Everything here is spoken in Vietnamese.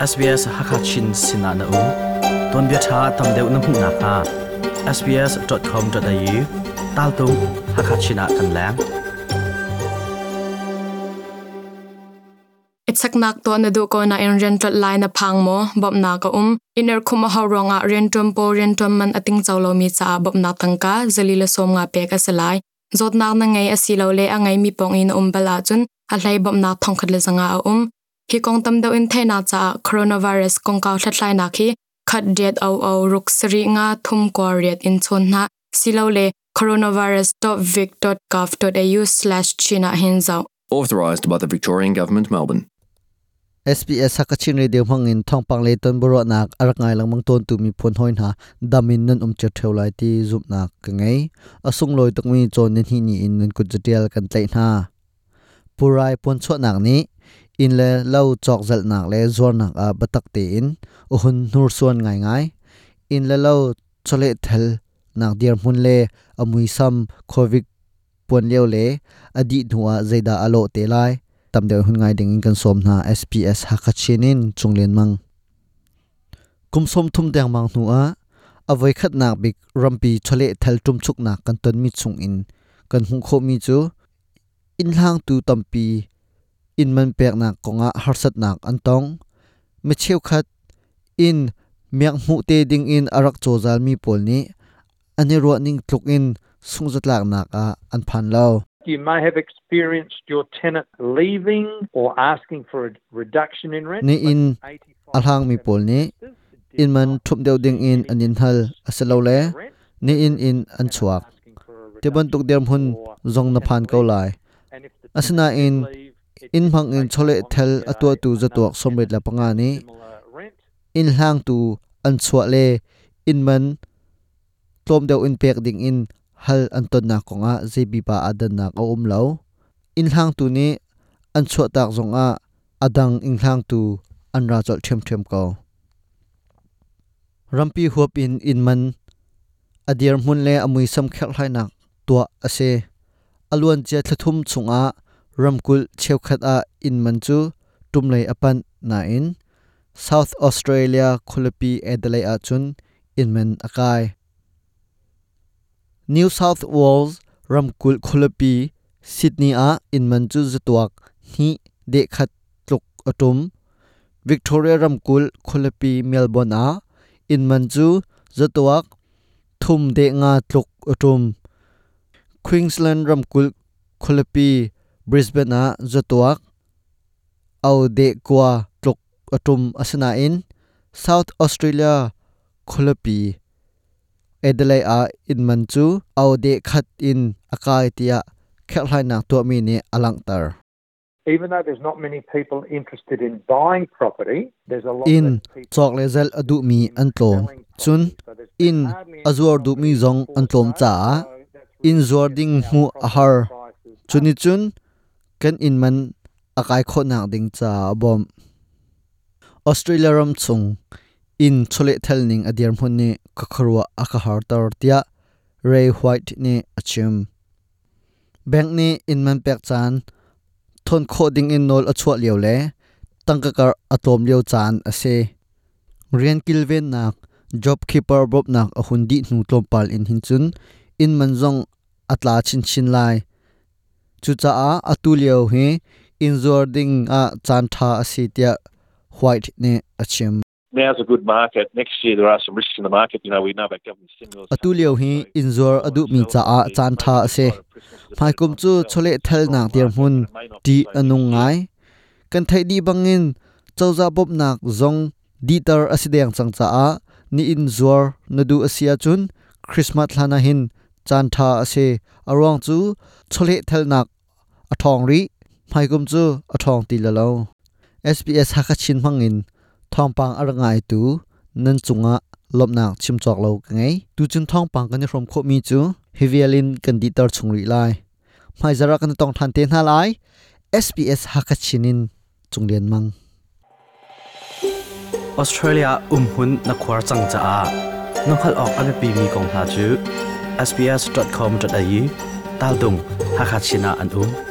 SBS Hakachin Sinana U. Ton bia tha tam deuh na hmu na kha sbs.com.au tal tu Hakachina kan lang. Ichaknak to na du ko na in rental line na phang mo bob na ka um. Iner khuma ha ronga, rentum po rentum man ating chawlo mi cha bob na tangka zalila som nga pe ka salai zot na na ngai asilo le angai mi pong in um bala chun, a hlai bob na thong khat le zanga a um. Hi kong tam deuh in thaina cha coronavirus kong ka thlatlai na khi khat diet au au ruk sri nga thum ko riat in chon na silo le coronavirus.vic.gov.au/china hinzau authorised by the Victorian Government, Melbourne. SPS hakachin radio hangin thongpang le ton boro nak arak ngai lang mang ton tu mi phon hoin ha damin nan um che theu lai ti zup nak ka ngai asung loi tak mi chon nen hi ni in nan kut jetial kan tlai na purai pon chho nak ni in le lo chok zal nak le zor nak a batak te in. Uhun nur suan ngai ngai. In le lo chole thel nak dir mun le amui sam covid pon leo le. Adi nuwa zaida alo te lai. Tam de hun ngai ding kan som na SPS hakachin in chunglen mang kum som thum dang mang nu a. Avoi khat nak bik rampi chole thel tum chuk nak kan ton mi chung in. Kan hung kho mi chu. In hlang tu tampi in man pek nak konga harsat nak antong. Me cheu khat in miak mu te ding in arak chozal mi pol ni. Ani ro ning tluk in sungjat lak nak a an phan lo You may have experienced your tenant leaving or asking for a reduction in rent. ni in alhang mi pol ni in man thup deu ding in anin hal asalo le ni in in an chuak. te ban tuk derm hun zong na phan ko lai asna in in phang in chole thel atwa tu zatuak somret la panga ni in hlang tu an chua le in man tom deu in pek ding in hal an ton na konga jb pa adan na ko um lo in hlang tu ni an chua tak zong a adang in hlang tu an ra chol them them ko rampi huap in in man adir mun le amui sam khel hlai nak tua ase alwan che thlathum chunga ramkul chheukhat a in man tumlei apan na in south australia khulapi Adelaide a chun in man akai new south wales ramkul khulapi sydney a in man chu zatuak hi de khat tluk atum victoria ramkul khulapi melbourne a in man chu zatuak thum de nga tluk atum queensland ramkul khulapi Brisbane a zotuak au de kwa tlok atum asana in South Australia kholapi Adelaide a inman chu au de khat in akai tia khelhaina to mi ne alangtar Even though there's not many people interested in buying property, there's a lot in chok lezel adu mi antlom chun in azur du mi zong antlom cha in zording mu ahar chuni chun kan in man akai kho nak ding cha bom australia ram chung in chole thel ning adir mun ni ka kharwa aka har tar tia ray white ni achim bank ni in man pek chan thon kho ding in nol achwa leo le tangka kar atom leo chan ase rian kilven nak job keeper bob nak a hundi nu tlom pal in hin chun in manzong atla chin chin lai chu cha a atu leo he in zor ding a chan tha asitia white ne achim now's a good market. Next year there are some risks in the market. You know, we know about government stimulus. atu leo hi in zor adu mi cha a chan tha ase mai kum chu chole thel nak dir hun ti anung ngai kan thai di bangin chawza bob nak zong ditar asideng chang cha a ni in zor nadu asia chun christmas hlana hin จันทาเสอรวงจูชเลทลนักอทองรีไมกุมจูอทองตีละลอ SBS ฮักชินมังอินทองปังอรงายตูนันจุงะลบนักชิมจอกเลาไงตูจึงทองปังกันรมโคมีจูฮิเวียลินกันดีตอร์ชงรีไลไมจารักันต้องทันเตนฮาไล SBS ฮักชินินจุงเรียนมังออสเตรเลียอุ้มหุ่นนักควาจังจ้าน้องขัดออกอันเป็นปีมีกองทาจู sbs.com.au tal dung hakachina à, an um